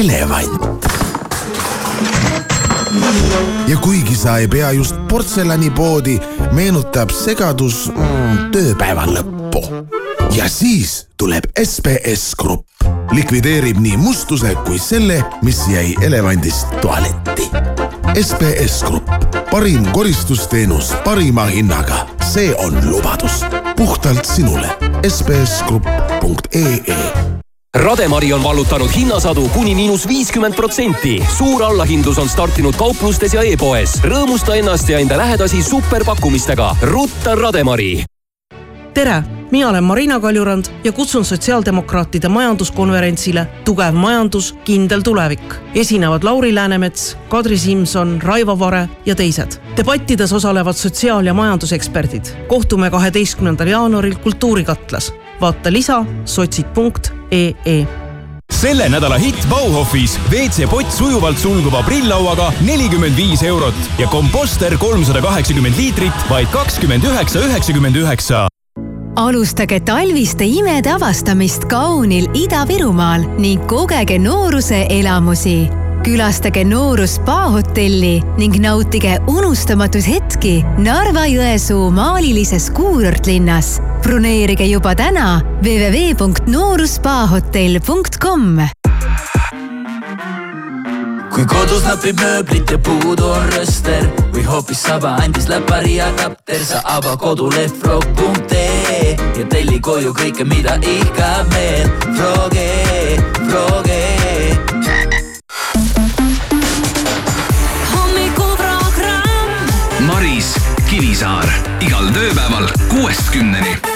elevant. ja kuigi sa ei pea just portselanipoodi, meenutab segadus mm, tööpäeva lõppu. ja siis tuleb SBS Grupp, likvideerib nii mustuse kui selle, mis jäi elevandist tualetti. SBS Grupp, parim koristusteenus parima hinnaga, see on lubadus puhtalt sinule. sbsgrupp.ee Rademari on vallutanud hinnasadu kuni miinus viiskümmend protsenti. suur allahindlus on startinud kauplustes ja e-poes. rõõmusta ennast ja enda lähedasi superpakkumistega. rutta Rademari. tere, mina olen Marina Kaljurand ja kutsun sotsiaaldemokraatide majanduskonverentsile Tugev majandus, kindel tulevik. esinevad Lauri Läänemets, Kadri Simson, Raivo Vare ja teised. debattides osalevad sotsiaal- ja majanduseksperdid. kohtume kaheteistkümnendal jaanuaril Kultuurikatlas. Vaata lisa sotsid.ee selle nädala hitt Bauhofis. WC-pott sujuvalt sulguva prilllauaga nelikümmend viis eurot ja komposter kolmsada kaheksakümmend liitrit vaid kakskümmend üheksa, üheksakümmend üheksa. Alustage talviste imede avastamist kaunil Ida-Virumaal ning kogege nooruse elamusi. Külastage Noorus spa hotelli ning nautige unustamatuid hetki Narva-Jõesuu maalilises kuurortlinnas. broneerige juba täna www.nooruspahotell.com kui kodus napib mööblit ja puudu on rööster või hoopis saba andis läpari adapter, sa ava koduleht frog.ee ja telli koju kõike, mida ihkab meel. Froge, Froge. Tööpäeval kuuest kümneni.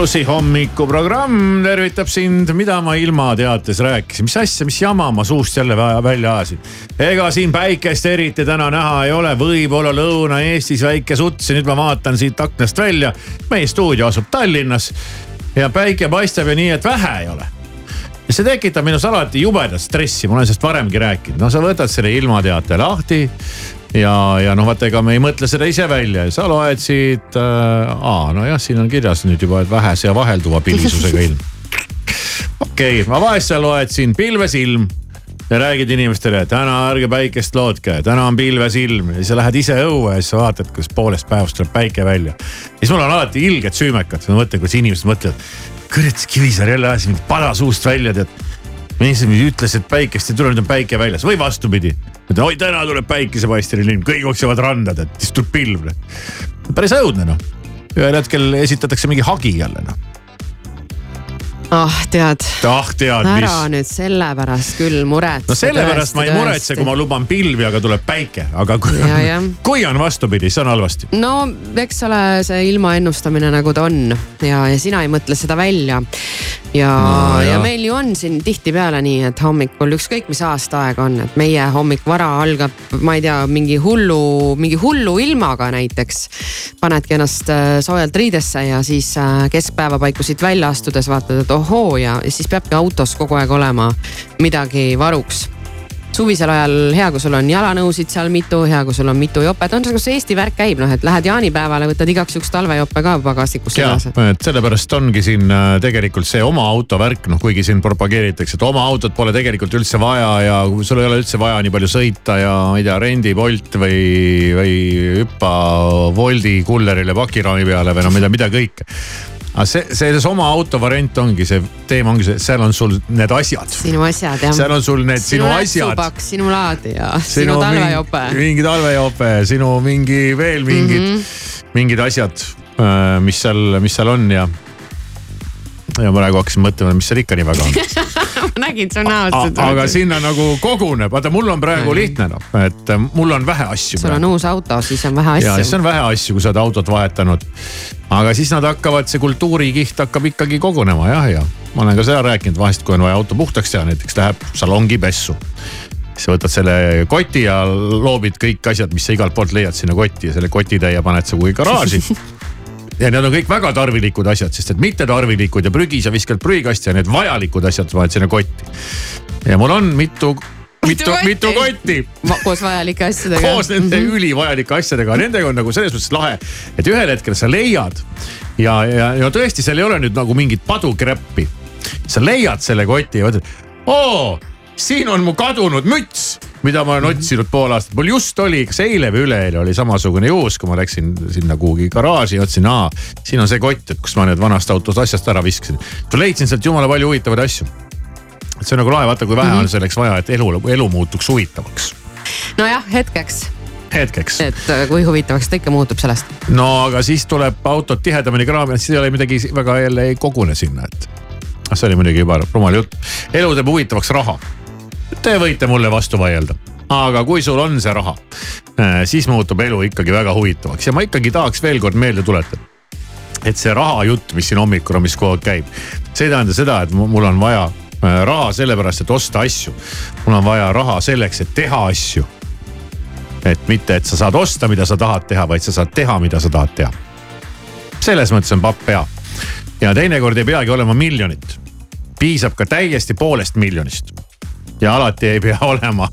Plussi hommikuprogramm tervitab sind, mida ma ilmateates rääkisin, mis asja, mis jama ma suust jälle vä- välja ajasin. ega siin päikest eriti täna näha ei ole, võib-olla Lõuna-Eestis väike suts ja nüüd ma vaatan siit aknast välja. meie stuudio asub Tallinnas ja päike paistab ja nii, et vähe ei ole. Ja see tekitab minus alati jubedat stressi, ma olen sellest varemgi rääkinud, no sa võtad selle ilmateate lahti ja, ja noh, vaata, ega me ei mõtle seda ise välja ja sa loed siit äh,. aa, nojah, siin on kirjas nüüd juba, et vähese ja vahelduva pilisusega ilm. okei okay,, ma vahest seal loed siin pilvesilm ja räägid inimestele, täna ärge päikest lootke, täna on pilvesilm ja siis sa lähed ise õue ja siis sa vaatad, kuidas poolest päevast tuleb päike välja. ja siis mul on alati ilged süümekad, ma mõtlen, kuidas inimesed mõtlevad, kurat, Kivisaar jälle ajas mingit pada suust välja, tead. Minister ütles, et päikest ei tule, nüüd on päike väljas või vastupidi. et oi, täna tuleb päikesepaisteline ilm, kõik jooksevad randa, tead, siis tuleb pilv. päris õudne noh, ühel hetkel esitatakse mingi hagi jälle noh. Ah tead, ah tead, ära mis nüüd selle pärast küll muretse. no sellepärast ma ei muretse, kui ma luban pilvi, aga tuleb päike, aga kui, Ja, jah. kui on vastupidi, siis on halvasti. no eks ole, see ilma ennustamine nagu ta on ja, ja sina ei mõtle seda välja. ja No, ja meil ju on siin tihtipeale nii, et hommikul ükskõik mis aastaaeg on, et meie hommik vara algab, ma ei tea, mingi hullu, mingi hullu ilmaga näiteks. panedki ennast äh, soojalt riidesse ja siis äh, keskpäeva paiku siit välja astudes vaatad, et ohoo ja siis peabki autos kogu aeg olema midagi varuks suvisel ajal hea, kui sul on jalanõusid seal mitu, hea, kui sul on mitu jopet, on see, kus Eesti värk käib, noh, et lähed jaanipäevale, võtad igaks juhuks talvejope ka pagastikusse ja kaasa. et sellepärast ongi siin äh, tegelikult see oma auto värk, noh kuigi siin propageeritakse, et oma autot pole tegelikult üldse vaja ja sul ei ole üldse vaja nii palju sõita ja ma ei tea, rendi Bolt või, või hüppa Woldi kullerile pakiraami peale või no mida, mida kõike. Aga see, selles oma auto variant ongi see teema ongi see, seal on sul need asjad. sinu asjad jah. seal on sul need sinu asjad nätsupaks, sinu laadija, sinu talvejope. mingi, talvejope, sinu mingi veel mingid mm. -hmm. mingid asjad, mis seal, mis seal on ja. ja praegu hakkasin mõtlema, mis seal ikka nii väga on. [LAUGHS] nägin su näost. aga sinna nagu koguneb, vaata mul on praegu lihtne noh, et äh, mul on vähe asju. sul on uus auto, siis on vähe ja siis asju. on vähe asju, kui sa oled autot vahetanud. aga siis nad hakkavad, see kultuurikiht hakkab ikkagi kogunema jah, ja ma olen ka seda rääkinud, vahest kui on vaja auto puhtaks teha, näiteks läheb salongi pessu. sa võtad selle koti ja loobid kõik asjad, mis sa igalt poolt leiad sinna kotti ja selle kotitäie paned sa kuhugi garaaži [LAUGHS] ja need on kõik väga tarvilikud asjad, sest et mittetarvilikud ja prügi sa viskad prügikasti ja need vajalikud asjad paned sinna kotti. ja mul on mitu, mitu, mitu kotti koos vajalike asjadega. koos nende ülivajalike asjadega, nendega on nagu selles mõttes lahe, et ühel hetkel sa leiad ja, ja, ja tõesti, seal ei ole nüüd nagu mingit padukreppi. sa leiad selle koti ja mõtled, oo, siin on mu kadunud müts, mida ma olen otsinud pool aastat, mul just oli, kas eile või üleeile oli samasugune juhus, kui ma läksin sinna kuhugi garaaži ja ütlesin, aa, siin on see kott, et kus ma need vanast autost asjast ära viskasin. leidsin sealt jumala palju huvitavaid asju. et see on nagu lahe, vaata kui vähe mm -hmm. on selleks vaja, et elu, elu muutuks huvitavaks nojah, hetkeks, hetkeks. et äh, kui huvitavaks ta ikka muutub sellest. no aga siis tuleb autot tihedamini kraamida, siis ei ole midagi väga jälle ei kogune sinna, et. see oli muidugi juba rumal jutt. elu teeb huvitavaks raha. Te võite mulle vastu vaielda, aga kui sul on see raha, siis muutub elu ikkagi väga huvitavaks ja ma ikkagi tahaks veel kord meelde tuletada et see raha jutt, mis siin hommikuruumis kogu aeg käib, see ei tähenda seda, et mu- mul on vaja äh, raha sellepärast, et osta asju. mul on vaja raha selleks, et teha asju. et mitte, et sa saad osta, mida sa tahad teha, vaid sa saad teha, mida sa tahad teha. selles mõttes on papp hea. ja teinekord ei peagi olema miljonit. piisab ka täiesti poolest miljonist. Ja alati ei pea olema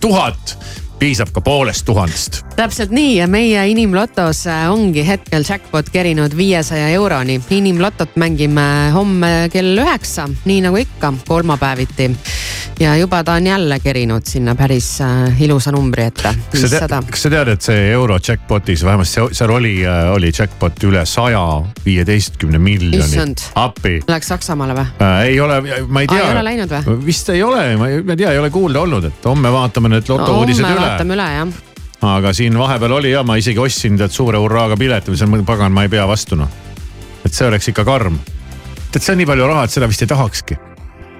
tuhat, piisab ka poolest tuhandest. Täpselt nii ja meie inimlotos äh, ongi hetkel jackpot kerinud viiesaja euroni. inimlotot mängime homme kell üheksa, nii nagu ikka, kolmapäeviti. ja juba ta on jälle kerinud sinna päris äh, ilusa numbri ette, kas sa tead,. et see euro jackpot'is vähemasti seal- seal oli, oli jackpot üle saja viieteistkümne miljoni Issand.. Läks Saksamaale või? äh,. ei ole, ma ei tea. ei ole läinud või? vist ei ole, ma ei, tea, ei ole kuulda olnud, et homme vaatame need lotouudised homme üle. vaatame üle jah. Aga siin vahepeal oli ja ma isegi ostsin tead suure hurraaga pileti, ma ütlesin, pagan, ma ei pea vastu noh. et see oleks ikka karm. tead, see on nii palju raha, et seda vist ei tahakski.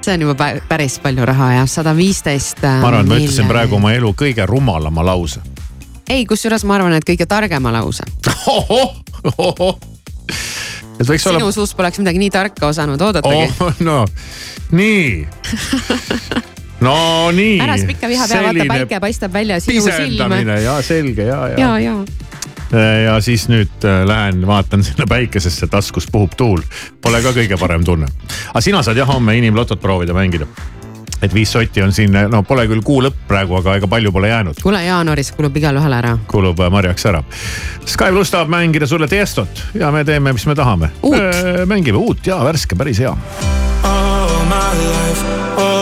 see on juba pä- päris palju raha jah, sada viisteist. äh, ma arvan, et ma ütlesin praegu oma elu kõige rumalama lause. ei, kusjuures ma arvan, et kõige targema lause. et võiks olla sinu suust poleks midagi nii tarka osanud oodatagi oh.. oh,. no nii [LAUGHS] no nii. ära siis pikka viha pea, vaata päike paistab välja sinu silme. pisendamine ja selge ja, ja, ja, ja. ja siis nüüd äh, lähen vaatan sinna päikesesse, taskus puhub tuul. Pole ka kõige parem tunne. aga sina saad jah homme inimlotot proovida mängida. et viis sotti on siin, no pole küll kuu lõpp praegu, aga ega palju pole jäänud. kuule, jaanuaris kulub igalühel ära. kulub äh, marjaks ära. Sky pluss tahab mängida sulle Tiestot ja me teeme, mis me tahame. mängime uut ja värske, päris hea. Oh, my life, all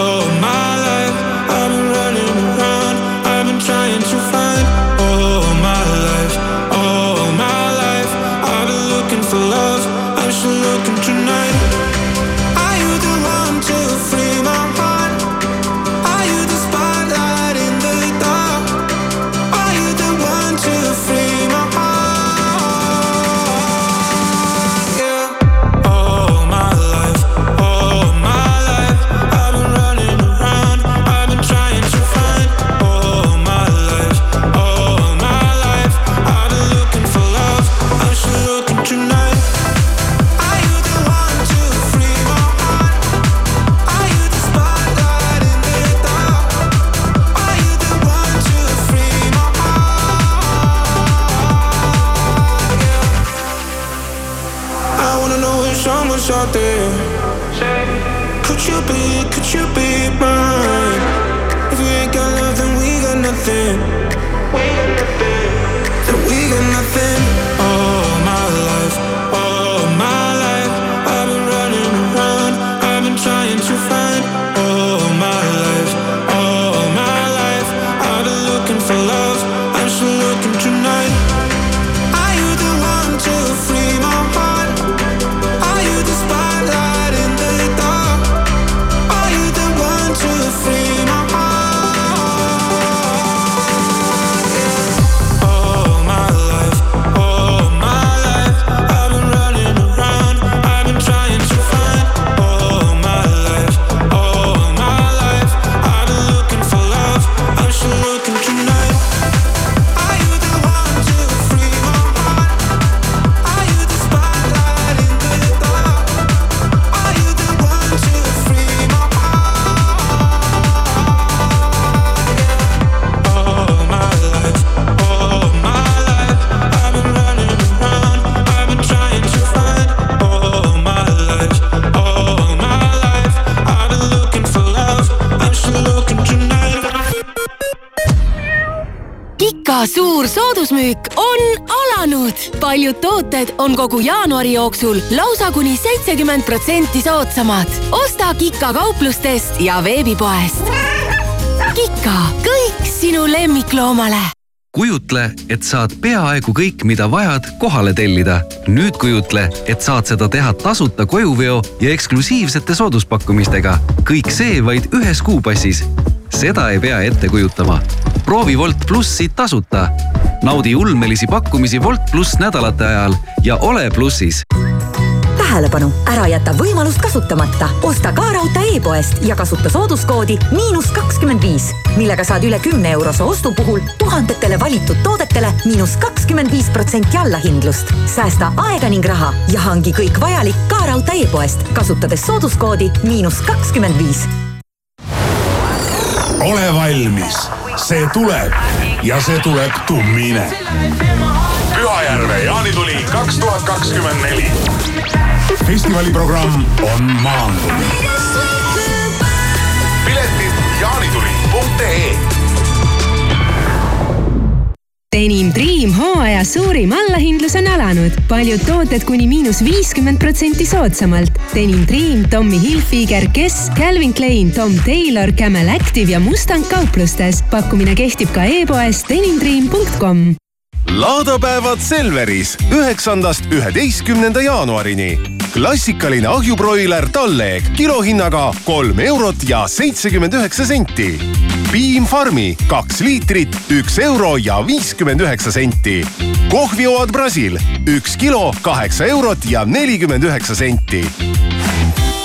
suur soodusmüük on alanud. paljud tooted on kogu jaanuari jooksul lausa kuni seitsekümmend protsenti soodsamad. osta Kika kauplustest ja veebipoest. Kika, kõik sinu lemmikloomale kujutle, et saad peaaegu kõik, mida vajad, kohale tellida. nüüd kujutle, et saad seda teha tasuta kojuveo ja eksklusiivsete sooduspakkumistega. kõik see vaid ühes kuupassis. Seda ei pea ette kujutama. proovi Wolt plussi tasuta. naudi ulmelisi pakkumisi Wolt pluss nädalate ajal ja ole plussis tähelepanu, ära jäta võimalust kasutamata. osta ka raudtee e-poest ja kasuta sooduskoodi miinus kakskümmend viis, millega saad üle kümne eurose ostu puhul tuhandetele valitud toodetele miinus kakskümmend viis protsenti allahindlust. säästa aega ning raha ja hangi kõik vajalik ka raudtee e-poest, kasutades sooduskoodi miinus kakskümmend viis ole valmis, see tuleb ja see tuleb tummine. Pühajärve jaanituli kaks tuhat kakskümmend neli. festivali programm on maandumine. piletid jaanituli.ee Denim Dream hooaja suurim allahindlus on alanud. paljud tooted kuni miinus viiskümmend protsenti soodsamalt. Denim Dream, Tommy Hilfiger, Guess, Calvin Klein, Tom Taylor, Camel Active ja Mustang kauplustes. pakkumine kehtib ka e-poes denimdream.com laadapäevad Selveris üheksandast üheteistkümnenda jaanuarini. klassikaline ahjubroiler Talleg kilohinnaga kolm eurot ja seitsekümmend üheksa senti. Piim Farmi kaks liitrit, üks euro ja viiskümmend üheksa senti. kohvioad Brasil üks kilo, kaheksa eurot ja nelikümmend üheksa senti.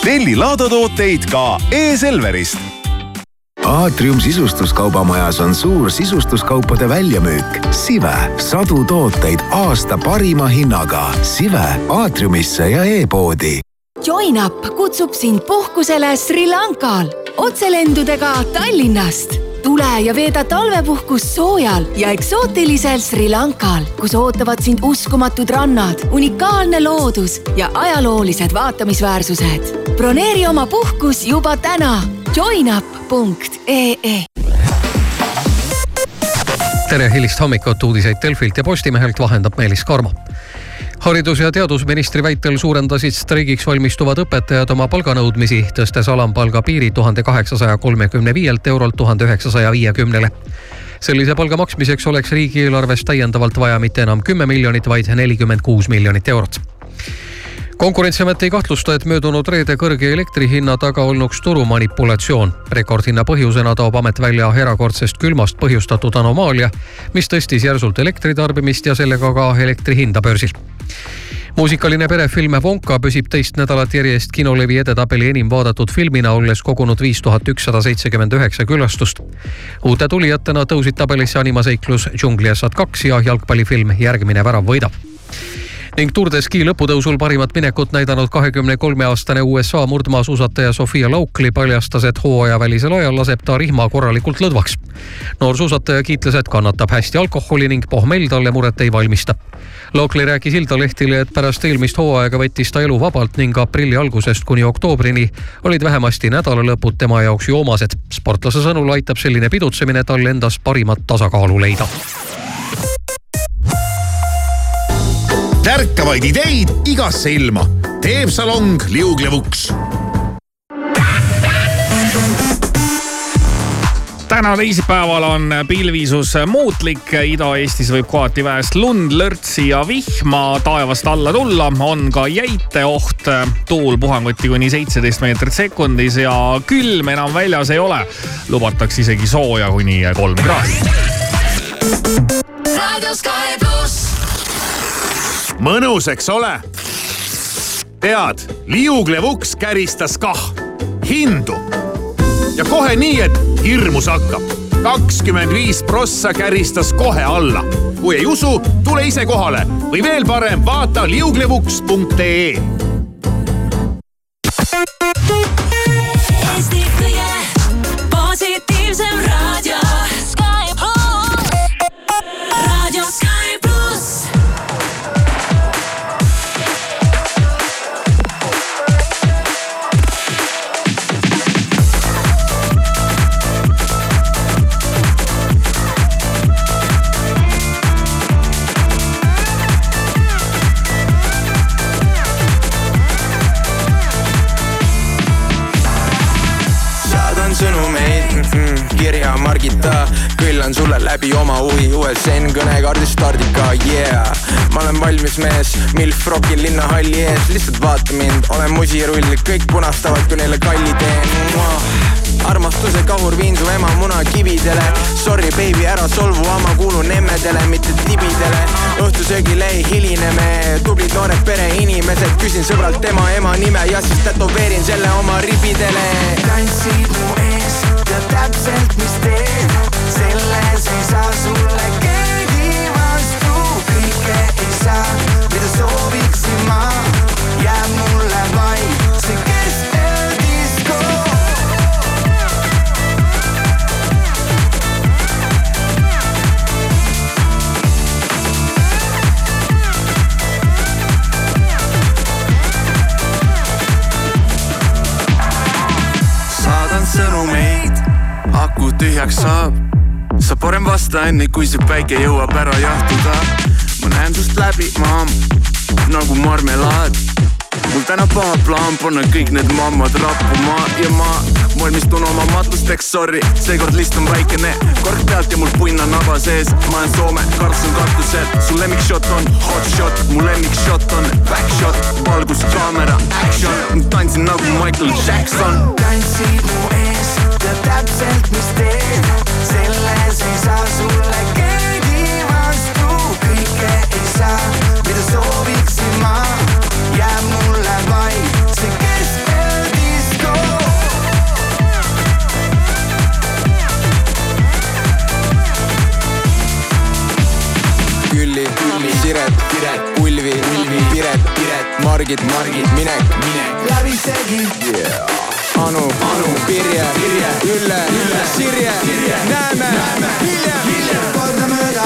telli laadatooteid ka e-Selverist aatrium sisustuskaubamajas on suur sisustuskaupade väljamüük. Sive, sadu tooteid aasta parima hinnaga. Sive aatriumisse ja e-poodi Join up kutsub sind puhkusele Sri Lankal otselendudega Tallinnast. tule ja veeda talvepuhkus soojal ja eksootilisel Sri Lankal, kus ootavad sind uskumatud rannad, unikaalne loodus ja ajaloolised vaatamisväärsused. broneeri oma puhkus juba täna joinup.ee tere hilist hommikut, uudiseid Delfilt ja Postimehelt vahendab Meelis Karmo haridus- ja teadusministri väitel suurendasid streigiks valmistuvad õpetajad oma palganõudmisi, tõstes alampalga piiri tuhande kaheksasaja kolmekümne viielt eurolt tuhande üheksasaja viiekümnele. sellise palga maksmiseks oleks riigieelarves täiendavalt vaja mitte enam kümme miljonit, vaid nelikümmend kuus miljonit eurot konkurentsiamet ei kahtlusta, et möödunud reede kõrge elektrihinna taga olnuks turumanipulatsioon. rekordhinna põhjusena toob amet välja erakordsest külmast põhjustatud anomaalia, mis tõstis järsult elektritarbimist ja sellega ka elektri hinda börsil muusikaline perefilm Wonka püsib teist nädalat järjest kinolevi edetabeli enim vaadatud filmina, olles kogunud viis tuhat ükssada seitsekümmend üheksa külastust. uute tulijatena tõusid tabelisse animaseiklus Džungliassad kaks ja jalgpallifilm Järgmine värav võidab ning Tour de Ski lõputõusul parimat minekut näidanud kahekümne kolme aastane USA murdmaasuusataja Sofia Laukli paljastas, et hooajavälisel ajal laseb ta rihma korralikult lõdvaks. noor suusataja kiitles, et kannatab hästi alkoholi ning pohmell talle muret ei valmista. Laukli rääkis Iltalehtile, et pärast eelmist hooaega võttis ta elu vabalt ning aprilli algusest kuni oktoobrini olid vähemasti nädalalõpud tema jaoks joomased. sportlase sõnul aitab selline pidutsemine tal endas parimat tasakaalu leida tärkavaid ideid igasse ilma teeb salong liuglevuks. täna teisipäeval on pilvisus muutlik, Ida-Eestis võib kohati väest lund, lörtsi ja vihma taevast alla tulla, on ka jäiteoht, tuul puhanguti kuni seitseteist meetrit sekundis ja külm enam väljas ei ole. lubatakse isegi sooja kuni kolm kraadi. raadio Sky pluss. mõnus, eks ole? tead, liuglev uks käristas kah hindu ja kohe nii, et hirmus hakkab. kakskümmend viis prossa käristas kohe alla. kui ei usu, tule ise kohale või veel parem, vaata liuglevuks.ee läbi oma huvi. USN kõnekaardist stardika, yeah. ma olen valmis mees, milf rokin linnahalli ees, lihtsalt vaata mind, olen musirull, kõik punastavad, kui neile kalli teen. armastuse kahur viin su ema munakividele. Sorry baby, ära solvu, ma kuulun emmedele, mitte tibidele. Õhtusöögile ei hiline me, tublid noored pereinimesed, küsin sõbralt tema ema nime ja siis tätoveerin selle oma ribidele. Tantsid mu ees, tead täpselt, mis teed, selles ei saa sulle keegi vastu, kõike ei saa, mida sooviksin ma, aku tühjaks saab. sa parem vasta enne, kui see päike jõuab ära jahtuda. ma näen sust läbi, maam, nagu marmelaad. Mul täna paha plaan panna kõik need mammad rappuma ja ma valmistun oma matusteks, sorry, seekord list on väikene, kork pealt ja mul punn on naba sees, ma olen Soome, kartsun katusel, su lemmikshot on hot shot, mu lemmikshot on back shot, valgus, kaamera, action, tantsin nagu Michael Jackson. tantsid mu ees, tead täpselt, mis teed, selles ei saa sulle keegi vastu, kõike ei saa, mida sooviksin ma, jääb mulle Külli, Külli, Siret, Siret, Ulvi, Ulvi, Piret, Piret, Margit, Margit, Minek, Minek, läbisegi. Yeah.. Anu, Anu, Pirje, Pirje, Ülle, Ülle, Sirje, Sirje, näeme, näeme. Hiljem, hiljem.